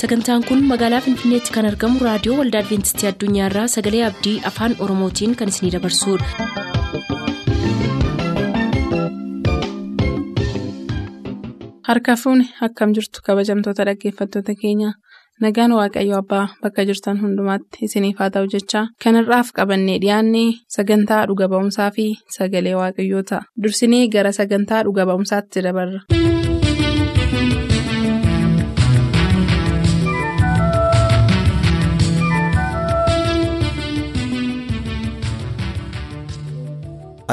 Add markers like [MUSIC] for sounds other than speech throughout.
sagantaan kun magaalaa finfinneetti kan argamu raadiyoo waldaa adventistii addunyaarraa sagalee abdii afaan oromootiin kan isinidabarsudha. harka fuuni akkam jirtu kabajamtoota dhaggeeffattoota keenya nagaan waaqayyo abbaa bakka jirtan hundumaatti isiniif haa ta'u jechaa kanarraaf qabannee dhiyaanne sagantaa dhuga ba'umsaa fi sagalee waaqayyoo ta'a dursinee gara sagantaa dhuga ba'umsaatti dabarra.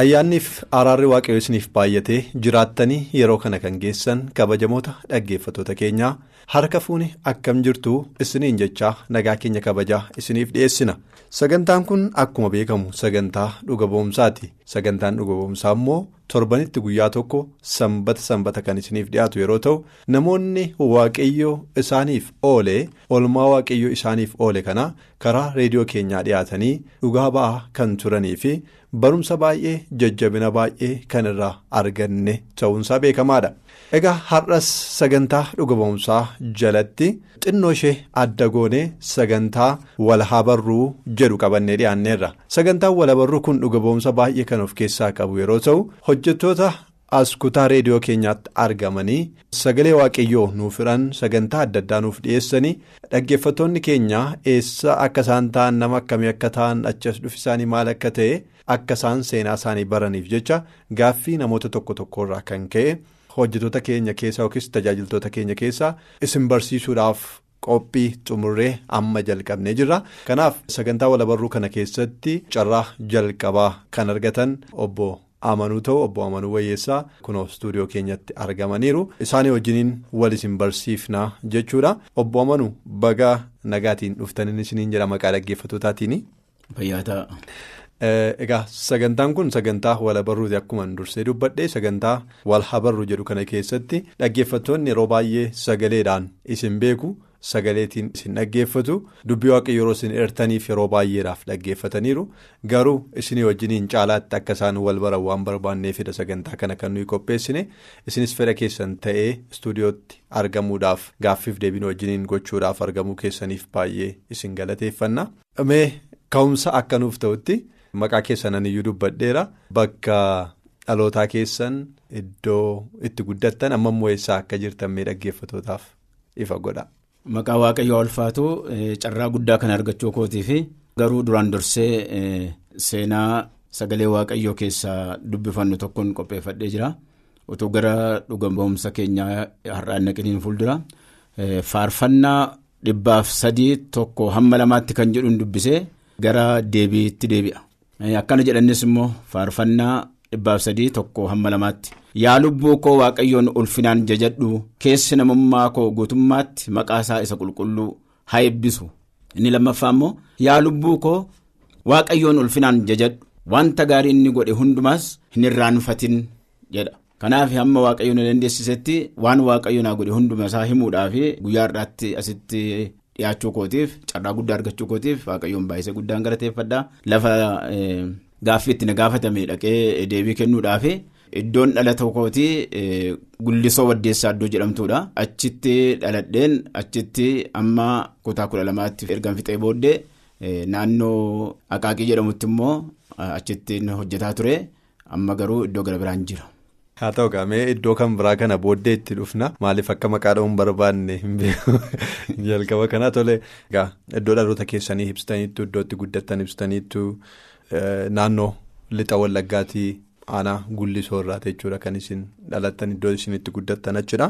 Ayyaanniif araarri waaqayyo isiniif baay'atee jiraattanii yeroo kana kan geessan kabajamoota dhaggeeffatoota keenyaa harka fuuni akkam jirtu isiniin jechaa nagaa keenya kabajaa isiniif dhi'eessina. Sagantaan kun akkuma beekamu sagantaa dhuga ba'umsaati sagantaan dhuga ba'umsaa immoo torbanitti guyyaa tokko sanbata sanbata kan isiniif dhiyaatu yeroo ta'u namoonni waaqayyo isaaniif oole olmaa waaqayyo isaaniif oole kana karaa reediyoo keenyaa dhiyaatanii dhugaa ba'aa kan turanii fi barumsa baay'ee jajjabina baay'ee kan irraa arganne ta'uunsaa beekamaadha. Egaa har'as sagantaa dhuga ba'umsaa jalatti xinnoo ishee adda goonee sagantaa walhabarruu jedhu qabannee dhiyaanneerra sagantaan walhabarruu kun dhuga ba'umsa baay'ee kan of keessaa qabu yeroo ta'u hojjettoota as kutaa reediyoo keenyaatti argamanii sagalee waaqayyoo nuuf hiran sagantaa adda addaa nuuf dhiyeessanii dhaggeeffattoonni keenya eessa akka isaan ta'an nama akkamii akka ta'an achas dhufi isaanii maal akka ta'e akka isaan seenaa isaanii baraniif jecha gaaffii namoota tokko tokkorraa kan ka'e. Hojjetoota keenya keessaa yookiis tajaajiltoota keenya keessaa isin barsiisuudhaaf qophii xumurree amma jalqabnee jirra. Kanaaf sagantaa walabarruu kana keessatti carraa jalqabaa kan argatan obbo amanuu ta'u obbo amanuu wayyeessaa kunoo istuudiyoo keenyatti argamaniiru. Isaanii wajjiniin wal isin barsiifnaa jechuudha. Obbo amanuu baga nagaatiin dhuftaniin isiniin jedha maqaa dhaggeeffattootaatiin. Egaa sagantaan kun sagantaa walabarruuti akkuma dursee dubbadhee sagantaa walhabarruu jedhu kana keessatti dhaggeeffattoonni yeroo baay'ee sagaleedhaan isin beeku. Sagaleetiin isin dhaggeeffatu. Dubbii waaqayyo yeroo isin eertaniif yeroo baay'eedhaaf dhaggeeffataniiru. Garuu isinii wajjiniin caalaatti akka isaan wal baran waan barbaanneefidha sagantaa kana kan nuyi qopheessine. Isinis fedha keessan ta'ee istuudiyootti argamuudhaaf gaaffiif deebiin wajjiniin gochuudhaaf argamuu keessaniif baay'ee isin galateeffanna. Mee ka'umsa akka nuuf ta'utti. Maqaa keessan iyyuu dubbadheera bakka dhalootaa keessan iddoo itti guddattan amma immoo eessaa akka jirtan mee dhaggeeffatootaaf ifa godha. Maqaa waaqayyoo ulfaatu carraa guddaa kan argachuu kootiifi garuu duraan dursee seenaa sagalee waaqayyoo keessaa dubbifannu tokkoon qopheeffadhee jira utuu gara dhuga ba'umsa keenyaa har'aan naqiniin fuuldura faarfannaa dhibbaaf sadii tokko hamma lamaatti kan jedhuun dubbisee gara deebiitti deebi'a. Akkana jedhannis immoo faarfannaa dhibbaaf sadii tokko hamma lamaatti yaa lubbuu koo waaqayyoon ulfinaan jajadhu keessi namummaa koo guutummaatti maqaa isaa isa qulqulluu haa eebbisu inni lammaffaa immoo yaa lubbuu koo waaqayyoon ulfinaan jajadhu wanta gaarii inni godhe hundumaas hin irraanfatin jedha. Kanaaf hamma waaqayyoon dandeessisetti waan waaqayyo naa godhe hunduma isaa himuudhaaf guyyaa har'aatti asitti. Dhiyaachuu kootiif carraa guddaa argachuu kootiif waaqayyoon baay'isee guddaan galateeffadha lafa gaaffii itti na gaafatame dhaqee deebii kennuudhaaf iddoon dhalata kootii gullisoo waddeessaa iddoo jedhamtuudha. Achitti dhaladheen achitti amma kutaa kudha lamaatti ergan fixee booddee naannoo aqaaqii jedhamutti immoo achitti hojjetaa ture. Amma garuu iddoo gara biraan jira. Haa ta'u qaamee iddoo kan biraa kana booddee itti dhufna. Maaliif akka maqaa dha'uun barbaanne [LAUGHS] hin jalqaba. Kanaa tole egaa iddoo dhaloota keessanii ibsitaniitu iddoo itti guddattan ibsitaniitu naannoo lixa wallaggaatii aanaa gullisoo irraati jechuudha kan isin dhalattan iddoo isin itti guddattan achidha.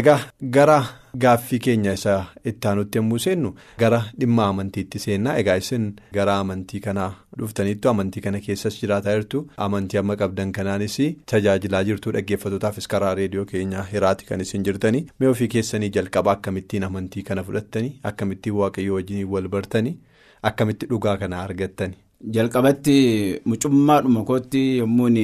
egaa gara gaaffii keenya isa itti aanutti yommuu seennu gara dhimma amantiitti seennaa egaa isin gara amantii kanaa dhuftaniittu amantii kana keessas jiraataa jirtu amantii amma qabdan kanaanis tajaajilaa jirtu dhaggeeffatootaafis karaa reediyoo keenyaa hiraati kan isin jirtanii mee ofii keessanii jalqaba akkamittiin amantii kana fudhattanii akkamittiin waaqayyo wajjin wal bartanii akkamitti dhugaa kana argattani. Jalqabatti mucummaadhuma kootti yommuun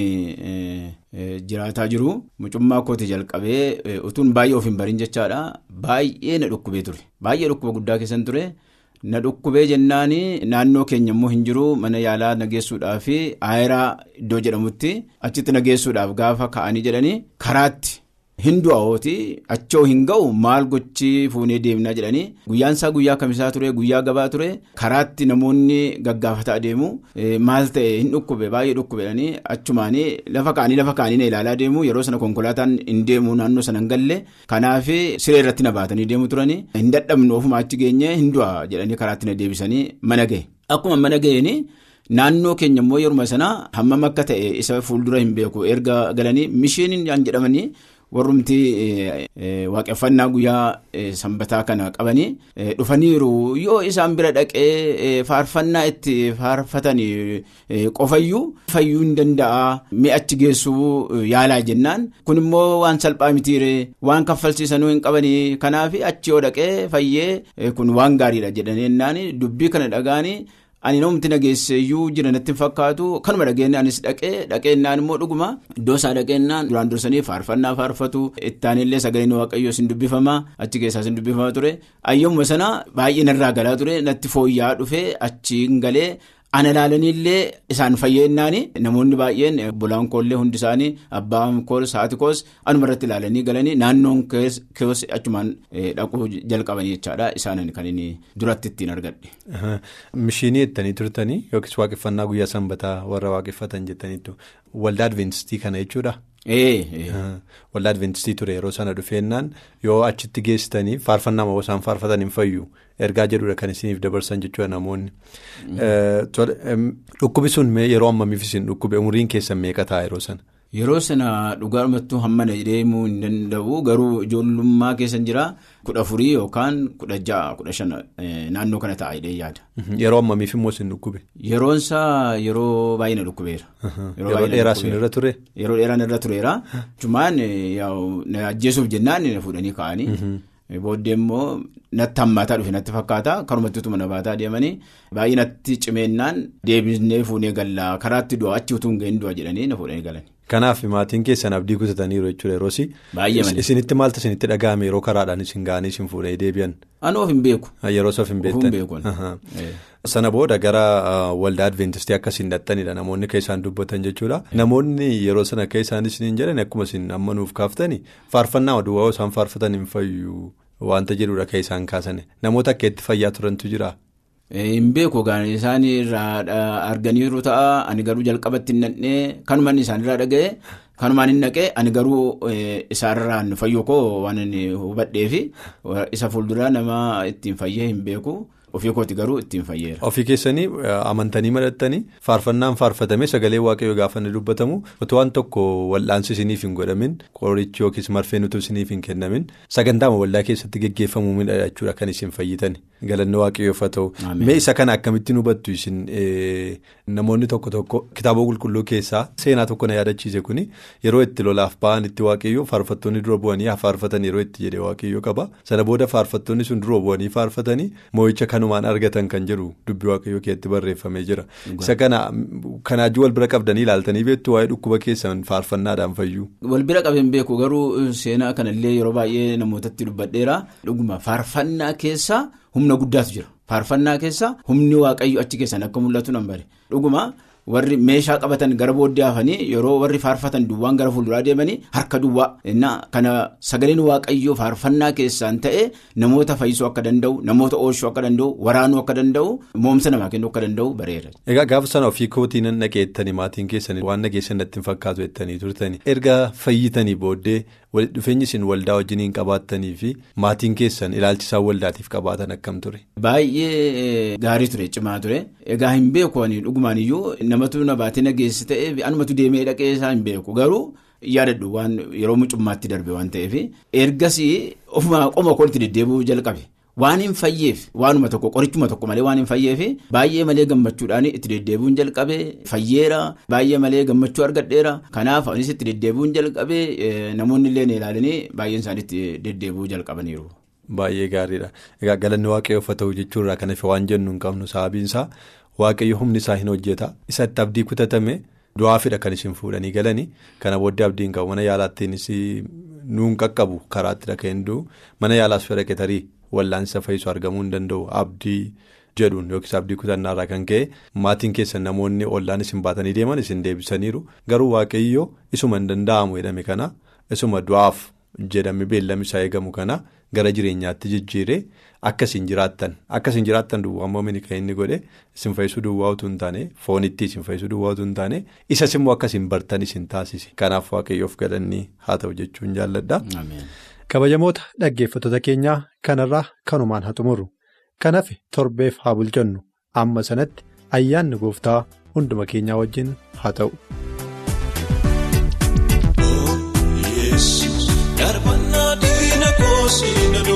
jiraataa jiru. Mucummaa kooti jalqabee utuun baay'ee of hin barin jechaadha. Baay'ee na dhukkubee ture. Baay'ee dhukkuba guddaa keessan ture. Na dhukkubee jennaan naannoo keenya immoo hin jiru. Mana yaalaa nageessuudhaaf aayiraa iddoo jedhamutti achitti nageessuudhaaf gaafa ka'anii jedhanii karaatti hin du'aooti achoo hin ga'u maal gochi fuunee deemnaa jedhanii guyyaan isaa guyyaa kamisaa ture guyyaa gabaa ture karaatti namoonni gaggaafataa adeemu maal ta'e hin dhukkube baay'ee dhukkubedhanii achumaanii lafa kaanii lafa kaanii na ilaalaa deemu yeroo sana konkolaataan hin deemu naannoo sana hin galle. Kanaaf siree irratti na baatanii deemu turanii hin dadhabnu ofuma achi geenye hin du'a jedhanii karaatti na deebisanii mana ga'e. Akkuma mana ga'een. Naannoo keenya immoo yeruma sana hammam akka ta'e isa fuuldura hin beeku. Erga galanii mishiiniin jedhamanii warrumti waaqeffannaa guyyaa sanbataa kana qabanii dhufaniiru. Yoo isaan bira dhaqee faarfannaa itti faarfatanii qofayyuu fayyuu hin danda'a. Mi'achi geessuu yaalaa jennaan. Kun immoo waan salphaa mitiire waan kaffalchiisanuu hin qabanii. Kanaaf achi yoo dhaqee fayyee kun waan gaariidha jedhanii dubbii kana dhagaanii. Ani namatti nageesseeyyuu jira natti fakkaatu. Kanuma dhageenya anis dhaqee dhaqeennaan immoo dhuguma. Iddoo isaa dhaqeennaan duraan dursanii faarfannaa faarfatu. Ittaanillee sagaleen waaqayyoo sin dubbifama. Achi keessaa sin dubbifama ture. Ayyoomuma sana baay'ee narraa galaa ture. Natti fooyya'aa dhufee achiin galee. Ana ilaalanillee isaan fayyeennaani namoonni baay'een bulaan koollee hundi isaanii abbaan koos haati koos anuma irratti ilaalanii galanii naannoon keessa achumaan dhaquu jalqaban jechaadha isaan kan inni duratti ittiin argadhe. Mishiinii jettanii turtanii yookiis waaqeffannaa guyyaa sanbataa warra waaqeffatan jettaniitu waldaa adventistii kana jechuudha. Waldaa adventistii ture yeroo sana dhufeennaan yoo achitti geessitanii faarfannaa moo isaan faarfatan hin fayyu ergaa jedhudha kan isiniif dabarsan jechuudha namoonni. Dhukkubi sun yeroo ammamiif isin dhukkube umriin keessan meeqa ta'a yeroo sana? Yeroo sana dhugaamattuu hammana deemuu hin danda'u garuu ijoollummaa keessan jira kudha afurii yookaan kudha ja'a kudha shan naannoo kana ta'a jedhee yaada. Yeroo ammamiif immoo isin dhukkube? Yeroon isaa yeroo baay'ee na dhukkubeera. Yeroo dheeraa isin irra ture? Yeroo dheeraan irra tureera. Cumaan na ajjeesuuf jennaan na fuudhanii ka'anii. Booddee immoo natti hammaataa dhufe natti fakkaata karumattiitu mana baataa deemanii baay'ee natti cimeennaan deebisnee fuunee gallaa karaatti du'a achi utuu hin ga'in du'a jedhanii na fuudhanii galani. Kanaaf maatiin keessan abdii kutataniiru jechuudha malee. Isinitti maaltu isinitti dhaga'ame yeroo karaadhaan isin ga'anii isin fuudhanii deebi'an? Ani of hin beeku. Yeroo of hin beektan. Sana booda gara waldaa adventistii akkasiin dhaxxanidha namoonni keessaan dubbatan jechuudha. Namoonni yeroo sana keessaan isiniin jedhan akkuma isin amma nuuf kaaftani faarfannaa duwwaa isaan faarfatan hin fayyu wanta jedhudha keessaan kaasane namoota akka itti fayyaa turantu jira. Hin beeku isaan irraa arganiiru ta'a ani garuu jalqabatti hin naqnee kanumaan isaanirraa dhaga'e kanumaan hin naqee ani garuu isaanirraan fayyoo koo waan inni hubadheefi isa fuulduraa nama ittiin fayyee hin beeku. Ofii kooti garuu ittiin fayyeera. Ofii keessanii amantanii madhattanii faarfannaan faarfatame sagalee waaqayyoo gaafa inni dubbatamu otoo waan tokko wal'aansi isiniif hin godhamin qorichi yookiis marfeen utuu isiniif hin kennamin sagantaama waldaa keessatti geggeeffamuu midha jechuudha kan isin fayyitan galannoo waaqayyoof haa ta'u. Mee isa kana akkamittiin hubattu isin? Namoonni tokko tokko kitaaba qulqulluu keessaa seenaa tokko na yaadachiise kuni yeroo itti lolaaf ba'an itti waaqayyoo faarfattoonni dura bu'anii faarfatan yeroo itti jedhee waaqayyoo qaba. Sana booda faarfattoonni sun dura bu'anii faarfatanii moo'icha kanumaan argatan kan jedhu dubbii waaqayyoo keessatti barreeffamee jira. Isa kana kanaajuu wal bira qabdanii ilaaltanii beektu waa'ee dhukkuba keessan faarfannaadhaan fayyuu. wal bira qabeen beeku garuu seenaa kanallee yeroo baay'ee namootatti dubbadheera dhuguma faarfannaa keessa humna guddaatu jira faarfannaa keessa humni waaqayyo achi keessan akka mul'atu nan bare dhuguma. warri meeshaa qabatan gara booddee hafanii yeroo warri faarfatan duwwaan gara fuulduraa deemanii harka duwwaa kana sagaleen waaqayyoo faarfannaa keessaan ta'e namoota fayyisuu akka danda'u namoota oolchuu akka danda'u waraanuu akka danda'u moomsa namaa kennuu akka danda'u bareera. Egaa gaafa sana ofii kootii nan dhaqeettanii maatiin keessanii waan dhageessan natti hin fakkaatu jettanii turtanii erga fayyitanii booddee dhufeenyi isin waldaa wajjiniin qabaattanii fi maatiin keessan ilaalchisaan waldaatiif qabaatan akkam ture. Baay'ee gaarii ture cimaa ture egaa hin beeku ani dhugumaan iyyuu namatu na baatee nageessi ta'ee anumatu deemee dhaqee isaa hin beeku garuu yaadadhu waan yeroo mucummaatti darbe waan ta'eef ergasii ofuma qoma koolitti deddeebi'uu jalqabe. Waan hin fayyeef waanuma tokko qorichuma tokko malee waan hin fayyeef baay'ee malee gammachuudhaan itti deddeebi'uun jalqabee fayyeera baay'ee malee gammachuu argadheera kanaaf anis itti deddeebi'uun jalqabee namoonni illee ilaalanii baay'een isaanii itti deddeebi'uu jalqabaniiru. Baay'ee gaariidha. Egaa galanni waaqayyoof haa ta'u jechuurraa kan hafe waan jennu hin qabnu sababiinsaa waaqayyo humni isaa hin hojjeta isatti abdii kutatame du'aafidha kan isin fuudhanii galanii kana booddee abdiin qabu mana yaalaattiinis nuun qaqqabu karaatti dhaqeen du'u mana yaalaas fedha tarii. Wallaansa fayyisu argamuu hin danda'u. Abdii jedhuun yookiis abdii kutannaarraa kan ka'e maatiin keessan namoonni ollaan isin baatanii deeman isin deebisaniiru. Garuu waaqayyoo isuma hin danda'amu jedhame kana isuma du'aaf jedhame beellami isaa eegamu kana gara jireenyaatti jijjiiree akkasiin jiraattan. Akkasiin jiraattan duwwaa immoo mini kan inni godhe isin fayyisuu duwwaa utuu hin taane foonitti isin fayyisuu duwwaa utuu hin taane isas immoo akkasiin bartan isin taasise kanaaf waaqayyoof galannii haa ta'u jechuun jaalladha. Kabajamoota dhaggeeffattoota keenyaa kanarraa kanumaan haa xumurru kanaaf torbeef haa bulchannu. Amma sanatti ayyaanni gooftaa hunduma keenyaa wajjin haa ta'u. Darbannaa diina koosii na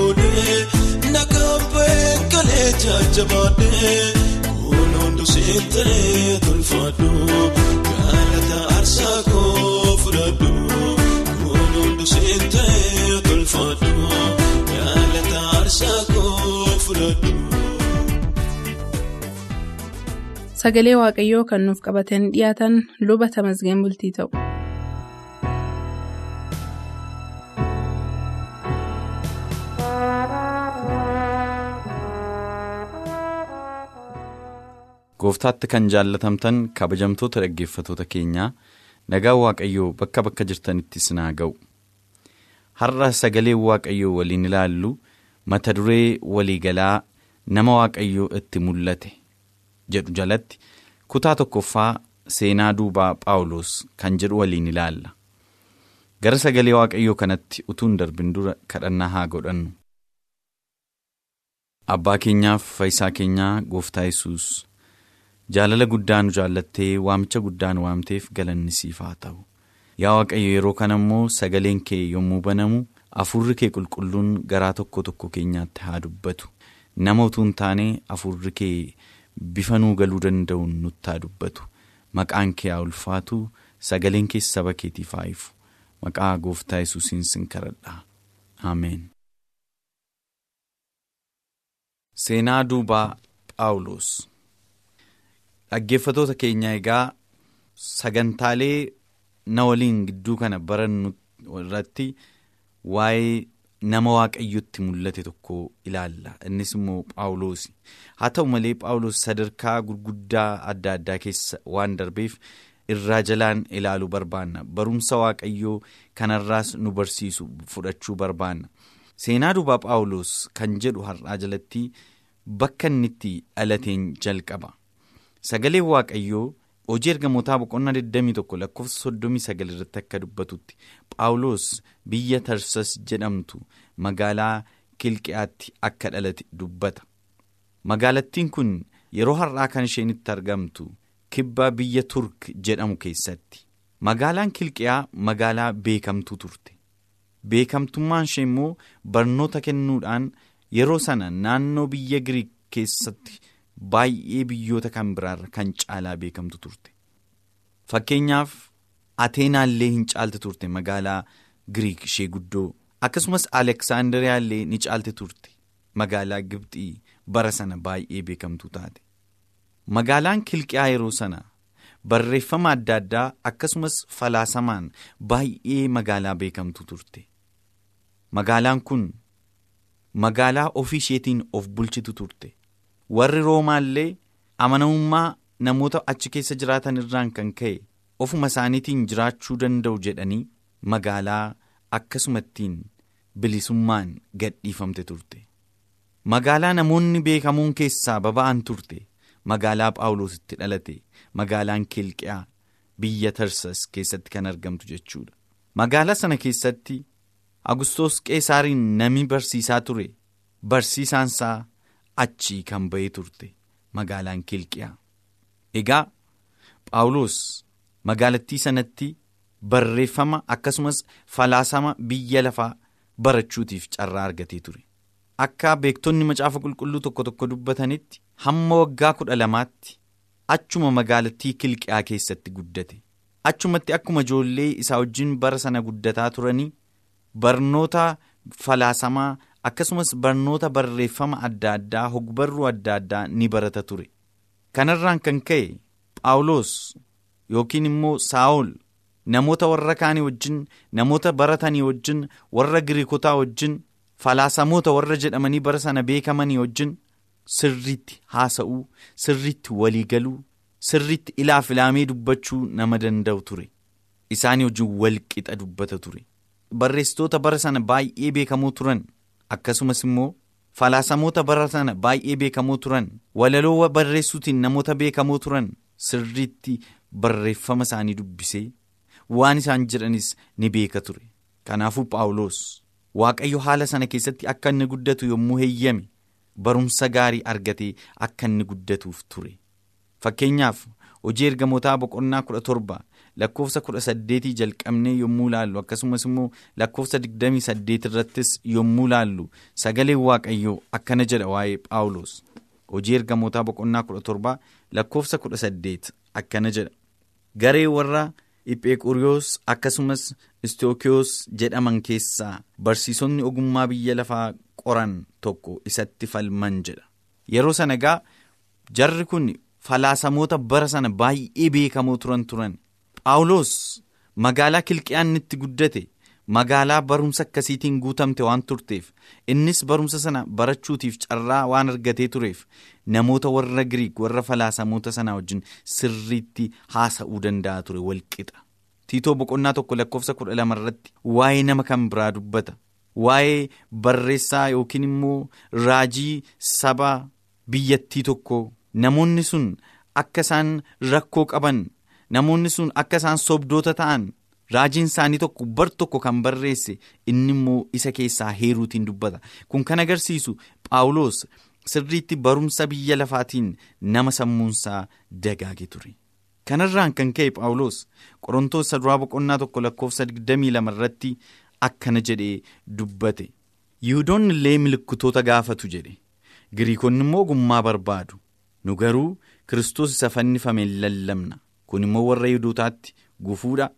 Sagalee Waaqayyoo kan nuuf qabatanii dhiyaatan luba Tamasgeen Bultii ta'u. Gooftaatti kan jaallatamtan kabajamtoota dhaggeeffatoota keenyaa nagaa waaqayyoo bakka bakka jirtanitti sinaa ga'u. Har'a sagalee waaqayyoo waliin ilaallu mata duree waliigalaa nama waaqayyoo itti mul'ate jedhu jalatti kutaa tokkoffaa seenaa duubaa Phaawulos kan jedhu waliin ilaalla. Gara sagalee waaqayyoo kanatti utuun darbin dura kadhannaa haa godhannu. Abbaa keenyaaf fayyisaa keenyaa gooftaa yesus jaalala guddaa nu jaallattee waamicha guddaa nu waamteef galanni siif haa ta'u. Yaa Waaqayyo yeroo kana immoo sagaleen kee yommuu banamu hafuurri kee qulqulluun garaa tokko tokko keenyaatti haa dubbatu. Nama utuu hin taane hafuurri kee bifa nuu galuu danda'uun nutti haa dubbatu. Maqaan kee haa ulfaatu sagaleen kee saba keetiif haa ifu. Maqaa gooftaa yesuusiin sin kadhadha. Ameen. Seenaa duubaa Phaawulos Dhaggeeffatoota keenya egaa sagantaalee na waliin gidduu kana barannu irratti waa'ee nama waaqayyotti mul'ate tokko ilaalla. Innis immoo Phaawulos. Haa ta'u malee Phaawulos sadarkaa gurguddaa adda addaa keessa waan darbeef irraa jalaan ilaaluu barbaanna. Barumsa waaqayyoo kanarraas nu barsiisu fudhachuu barbaanna. Seenaa duubaa Phaawulos kan jedhu har'aa jalatti bakka inni itti dhalateen jalqaba. Sagaleen waaqayyoo hojii ergamootaa boqonnaa 21 lakkoofsa 39 irratti akka dubbatutti Phaawulos biyya Tarsas jedhamtu magaalaa Kilqiyaatti akka dhalate dubbata. Magaalattiin kun yeroo har'aa kan isheen itti argamtu kibba biyya Turk jedhamu keessatti. Magaalaan Kilqiyaa magaalaa beekamtuu turte. Beekamtummaan ishee immoo barnoota kennuudhaan yeroo sana naannoo biyya Giriik keessatti. Baay'ee biyyoota kan biraarra kan caalaa beekamtu turte. Fakkeenyaaf Ateenaallee hin caalte turte magaalaa Giriik ishee guddoo akkasumas Aleksaandariyaallee ni caalte turte magaalaa Gibxii bara sana baay'ee beekamtu taate. Magaalaan Kilqiyaa yeroo sana barreeffama adda addaa akkasumas falaasamaan baay'ee magaalaa beekamtu turte. Magaalaan kun magaalaa ofii isheetiin of bulchitu turte. Warri roomaallee amanamummaa namoota achi keessa jiraatan irraan kan ka'e ofuma isaaniitiin jiraachuu danda'u jedhanii magaalaa akkasumattiin bilisummaan gadhiifamte turte. Magaalaa namoonni beekamuun keessaa baba'an turte magaalaa Phaawulos itti dhalate magaalaan Kilqiyaa biyya Tarsas keessatti kan argamtu jechuudha. Magaalaa sana keessatti Agustos Qeesaariin namni barsiisaa ture barsiisaansaa. Achii kan ba'ee turte magaalaan Kilqiyaa. Egaa Phaawulos magaalattii sanatti barreeffama akkasumas falaasama biyya lafaa barachuutiif carraa argatee ture. Akka beektonni macaafa qulqulluu tokko tokko dubbatanitti hamma waggaa kudha lamaatti achuma magaalattii Kilqiyaa keessatti guddate. Achumatti akkuma ijoollee isaa wajjin bara sana guddataa turanii barnoota falaasamaa. Akkasumas barnoota barreeffama adda addaa hogbarruu adda addaa ni barata ture. Kanarraan kan ka'e phaawulos yookiin immoo saa'ol namoota warra kaanii wajjin namoota baratanii wajjin warra giriikotaa wajjin falaasamoota warra jedhamanii bara sana beekamanii wajjin sirriitti haasa'uu sirriitti waliigaluu sirriitti ilaaf ilaamee dubbachuu nama danda'u ture. Isaanii wajjin walqixa dubbata ture. Barreessitoota bara sana baay'ee beekamoo turan akkasumas immoo falaasamoota bara sana baay'ee beekamoo turan walaloo barreessuutiin namoota beekamoo turan sirriitti barreeffama isaanii dubbisee waan isaan jedhanis ni beeka ture. Kanaafuu paawuloos waaqayyo haala sana keessatti akka inni guddatu yommuu heeyyame barumsa gaarii argatee akka inni guddatuuf ture. Fakkeenyaaf hojii ergamootaa boqonnaa kudha torba lakkoofsa kudha saddeetii jalqabnee yommuu laallu akkasumas immoo lakkoofsa digdamii saddeet irrattis yommuu laallu sagaleen waaqayyoo akkana jedha waa'ee paawuloos hojii ergamootaa boqonnaa kudha torba lakkoofsa kudha saddeet akkana jedha. Garee warra iphequriyoos akkasumas istookiyoos jedhaman keessaa barsiisonni ogummaa biyya lafaa qoran tokko isatti falman jedha. Yeroo sana egaa jarri kun falaasamoota bara sana baay'ee beekamoo turan turan paawuloos magaalaa kilqiyaan itti guddate. Magaalaa barumsa akkasiitiin guutamte waan turteef. Innis barumsa sana barachuutiif carraa waan argatee tureef. Namoota warra giriik warra falaasamoota sanaa wajjin sirriitti haasa'uu danda'a ture walqixa tiitoo boqonnaa tokko lakkoofsa kudha lama irratti waa'ee nama kan biraa dubbata. Waa'ee barreessaa yookiin immoo raajii saba biyyattii tokko. Namoonni sun akka isaan rakkoo qaban namoonni sun akka isaan sobdoota ta'an raajiin isaanii tokko bar tokko kan barreesse inni immoo isa keessaa heeruutiin dubbata. Kun kan agarsiisu paawuloos sirriitti barumsa biyya lafaatiin nama sammuunsaa dagaage ture. Kanarraan kan ka'e paawuloos qorontoos duraa boqonnaa tokko lakkoofsa 22 irratti akkana jedhee dubbate. Yihudoonni illee milikkitoota gaafatu jedhe. Giriikonni immoo ogummaa barbaadu. Nu garuu kiristoos isa fannifame hin lallabna kun immoo warra yihudootaatti gufuudha.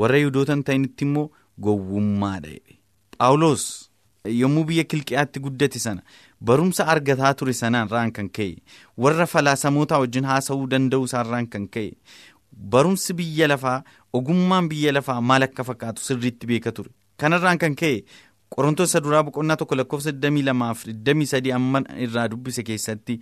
Warra yihudoota hin ta'initti immoo gowwummaadha paawuloos yommuu biyya kilqiyaatti guddate sana barumsa argataa ture sanarraan kan ka'e. Warra falaasamootaa wajjin haasa'uu danda'uu isaarraan kan ka'e. Barumsi biyya lafaa ogummaan biyya lafaa maal akka fakkaatu sirriitti beeka ture. Kanarraan kan ka'e qorontoota duraa boqonnaa tokko lakkoofsa 22 amma irraa dubbise keessatti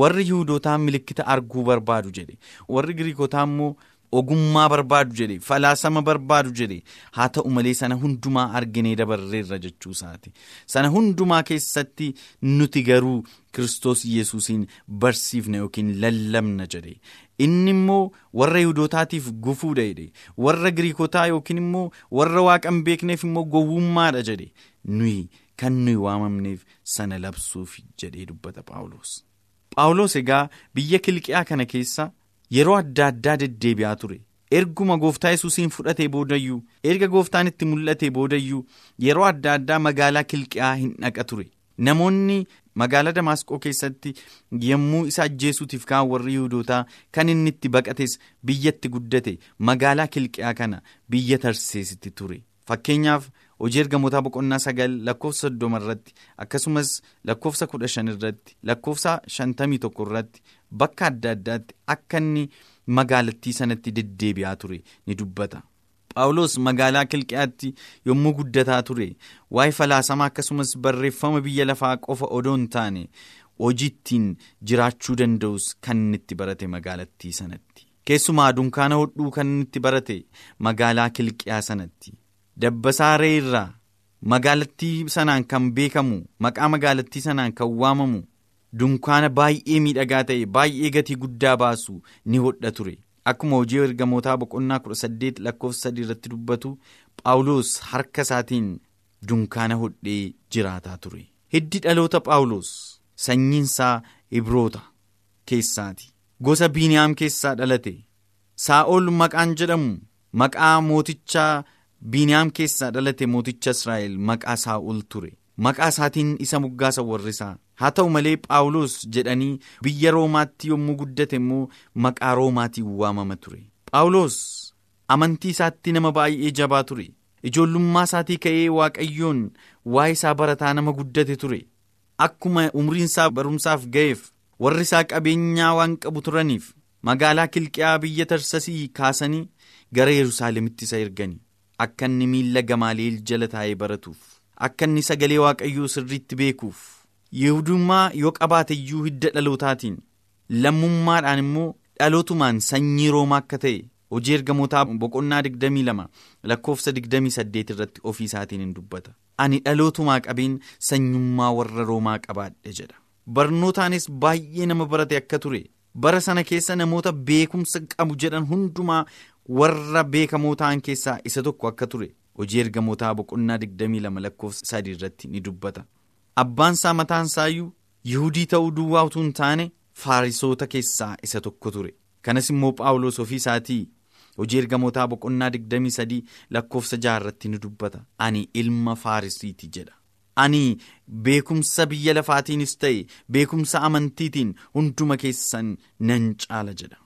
warri yihudootaa milikkita arguu barbaadu jedhe. Warri giriikotaa immoo ogummaa barbaadu jedhe falaasama barbaadu jedhe. Haa ta'u malee sana hundumaa arginee dabarreerra jechuu isaati. Sana hundumaa keessatti nuti garuu kiristoos yesuusiin barsiifna yookiin lallabna jedhe inni immoo warra yihudootaatiif gufuudha jedhe warra giriikotaa yookiin immoo warra waaqan beekneef immoo gowwummaadha jedhe. Nuyi kan nuyi waamamneef sana labsuuf jedhee dubbata paawuloos paawuloos egaa biyya kilqiyaa kana keessa yeroo adda addaa deddeebi'aa ture. Erguma gooftaa yesuusiin fudhatee boodayyuu erga gooftaan itti mul'ate boodayyuu yeroo adda addaa magaalaa kilqiyaa hin dhaqa ture. Namoonni magaalaa damaasqoo keessatti yommuu isa ajjeesuutiif kaan warri yihudootaa kan inni itti baqates biyyatti guddate magaalaa kilqiyaa kana biyya tarseesitti ture fakkeenyaaf hojii ergamootaa boqonnaa sagal lakkoofsa soddoma irratti akkasumas lakkoofsa kudha shan irratti lakkoofsa shantamii tokko irratti bakka adda addaatti akka inni magaalattii sanatti deddeebi'aa ture ni dubbata. Phaawulos magaalaa kilqiyaatti yommuu guddataa ture waa'ee falaasamaa akkasumas barreeffama biyya lafaa qofa odoo hin taane hojiittiin jiraachuu danda'us kan inni barate magaalattii sanatti. Keessumaa dunkaana hodhuu kan inni barate magaalaa kilqiyaa sanatti. Dabbasaaree irraa magaalattii sanaan kan beekamu maqaa magaalattii sanaan kan waamamu dunkaana baay'ee miidhagaa ta'e baay'ee gatii guddaa baasu ni hodha ture. Akkuma hojii ergamootaa boqonnaa kudha saddeet lakkoofsa sadii irratti dubbatu Phaawulos harka isaatiin dunkaana hodhee jiraataa ture. Hiddi dhaloota Phaawulos sanyiinsaa Ibroota keessaati. Gosa Biiniyaam keessaa dhalate. Saa'ol maqaan jedhamu maqaa mootichaa Biiniyaam keessaa dhalate mooticha Israa'el maqaa Saa'ol ture. Maqaa isaatiin isa moggaasa warrisaa. Haa ta'u malee Phaawulos jedhanii biyya Roomaatti yommuu guddate immoo maqaa Roomaatiin waamama ture. Phaawulos amantii isaatti nama baay'ee jabaa ture. Ijoollummaa isaatii ka'ee Waaqayyoon waa'ee isaa barataa nama guddate ture. Akkuma umriin isaa barumsaaf ga'eef warri isaa qabeenyaa waan qabu turaniif magaalaa Kilqiyaa biyya Tarsasii kaasanii gara Yerusaalemitti isa ergani. Akka inni miilla Gamaali'eel jala taa'ee baratuuf. Akka inni sagalee Waaqayyoo sirriitti beekuuf. Yihudummaa yoo qabaate iyyuu hidda dhalootaatiin lammummaadhaan immoo dhalootumaan sanyii roomaa akka ta'e hojii ergamootaa boqonnaa digdamii lama lakkoofsa digdamii saddeet irratti ofii isaatiin hin dubbata. Ani dhalootumaa qabeen sanyummaa warra roomaa qabaadhe jedha. Barnootaanis baay'ee nama barate akka ture. Bara sana keessa namoota beekumsa qabu jedhan hundumaa warra beekamoo ta'an keessaa isa tokko akka ture hojii ergamootaa boqonnaa digdamii lama lakkoofsa sadii irratti ni dubbata abbaan isaa mataan isaayyuu yihudii ta'uu duwwaa utuu hin taane faarisoota keessaa isa tokko ture. Kanas immoo phaawulos ofii isaatii hojii ergamootaa boqonnaa digdamii sadii lakkoofsa jaha irratti ni dubbata. Ani ilma faarisiiti jedha. Ani beekumsa biyya lafaatiinis ta'e beekumsa amantiitiin hunduma keessan nan caala jedha.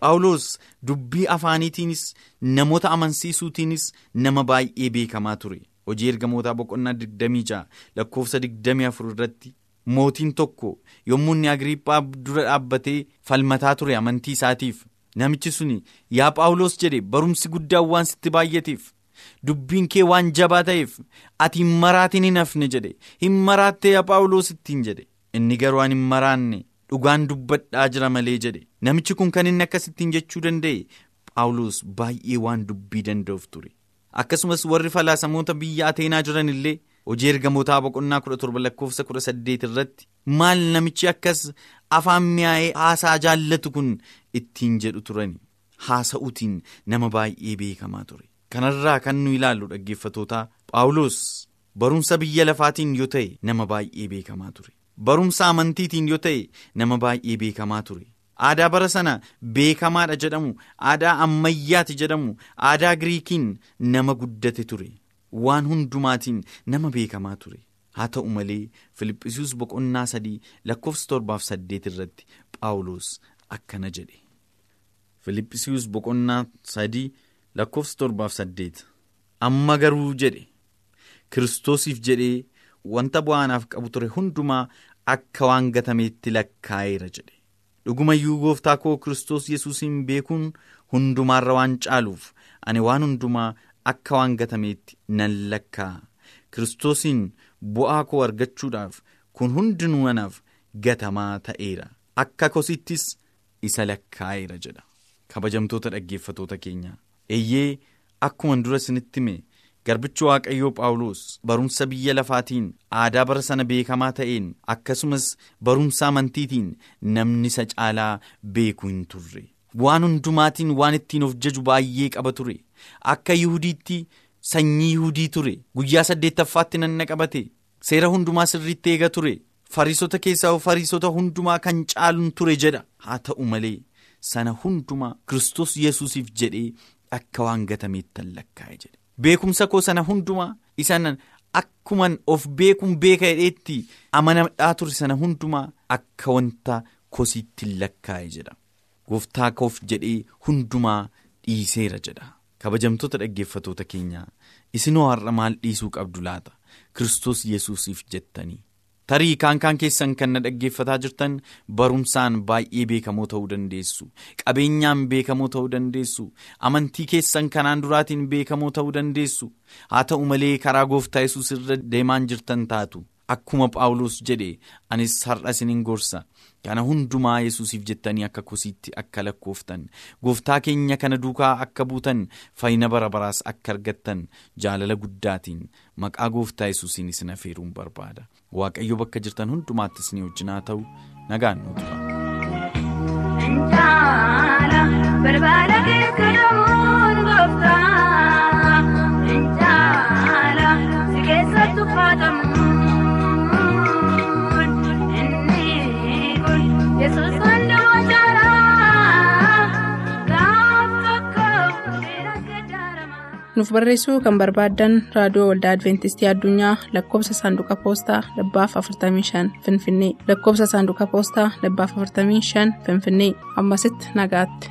Phaawulos dubbii afaaniitiinis namoota amansiisuutiinis nama baay'ee beekamaa ture hojii ergamootaa boqonnaa digdamii jaha lakkoofsa digdamii afur irratti mootiin tokko yommuu inni agriiphaa dura dhaabbatee falmataa ture amantii isaatiif namichi suni yaa phaawulos jedhe barumsi guddaan waan sitti baay'ateef dubbiin kee waan jabaa ta'eef ati hin maraatiin hin hafne jedhe. Hin maraattee yaa phaawulos ittiin jedhe. Inni garuu an hin maraanne dhugaan dubbadhaa jira malee jedhe. Namichi kun kan inni akkasittiin jechuu danda'e phaawulos baay'ee waan dubbii danda'uuf ture akkasumas warri falaasamoota biyya ateenaa jiran illee hojii ergamootaa boqonnaa kudha torba lakkoofsa kudha saddeet irratti maal namichi akkas afaan mi'aa'ee haasaa jaallatu kun ittiin jedhu turani. Haasa'uutiin nama baay'ee beekamaa ture. Kanarraa kan nu ilaallu dhaggeeffatootaa phaawulos barumsa biyya lafaatiin yoo ta'e nama baay'ee beekamaa ture. Barumsa amantiitiin yoo ta'e nama baay'ee beekamaa ture aadaa bara sana beekamaadha jedhamu. Aadaa ammayyaati jedhamu. Aadaa giriikiin nama guddate ture. Waan hundumaatiin nama beekamaa ture. Haa ta'u malee filiphisius boqonnaa sadii lakkoofsa torbaaf saddeet irratti phaawulos akkana jedhe. Filiphisius boqonnaa sadii lakkoofsa torbaaf saddeet. Amma garuu jedhe. Kiristoosiif jedhee wanta bu'aanaaf qabu ture hundumaa akka waan gatameetti lakkaa'eera jedhe dhugumayyuu gooftaa koo kiristoos yesuusiin beekuun hundumaarra waan caaluuf ani waan hundumaa akka waan gatameetti nan lakkaa'a kiristoosiin bu'aa koo argachuudhaaf kun hundinuu anaaf gatamaa ta'eera. Akka kosittis isa lakkaa'eera jedha. Kabajamtoota dhaggeeffatoota keenya. Eeyyee akkuman dura isinitti hime garbichi waaqayyoo phaawulos barumsa biyya lafaatiin aadaa bara sana beekamaa ta'een akkasumas barumsa amantiitiin namni isa caalaa beeku hin turre. Waan hundumaatiin waan ittiin of jaju baay'ee qaba ture. Akka yihudiitti sanyii yihudii ture. Guyyaa saddeettaffaatti nanna qabate. Seera hundumaa sirriitti eega ture. Fariisota keessaa fariisota hundumaa kan caaluun ture jedha. Haa ta'u malee sana hundumaa kiristoos yesuusiif jedhee akka waan gatameettan lakkaa'e jedhe beekumsa koo sana hundumaa isan akkuman of beekuun beeka jedheetti amanadhaa ture sana hundumaa akka wanta kosiitti lakkaa'e jedha. Gooftaa koof jedhee hundumaa dhiiseera jedha. Kabajamtoota dhaggeeffatoota keenyaa isinoo har'a maal dhiisuu qabdu laata? Kiristoos yesuusiif jettanii tarii kaan kaan keessan kan na dhaggeeffataa jirtan barumsaan baay'ee beekamoo ta'uu dandeessu. Qabeenyaan beekamoo ta'uu dandeessu. Amantii keessan kanaan duraatiin beekamoo ta'uu dandeessu. Haa ta'u malee karaa gooftaa yesuus irra deemaan jirtan taatu. Akkuma phaawulos jedhe anis har'a isiniin gorsa kana hundumaa yesuusiif jettanii akka kosiitti akka lakkooftan. Gooftaa keenya kana duukaa akka buutan fayyina bara baraas akka argattan jaalala guddaatiin maqaa gooftaa yesuusiin isin afeeruun barbaada. Waaqayyo bakka jirtan hundumaatti isin wajjin haa ta'u nagaan nu tura. Nuuf barreessuu kan barbaaddan raadiyoo waldaa adventistii addunyaa lakkoobsa saanduqa poostaa dhibbaaf 45 finfinnee lakkoobsa saanduqa poostaa dhibbaaf 45 finfinnee ammasitti nagaatti.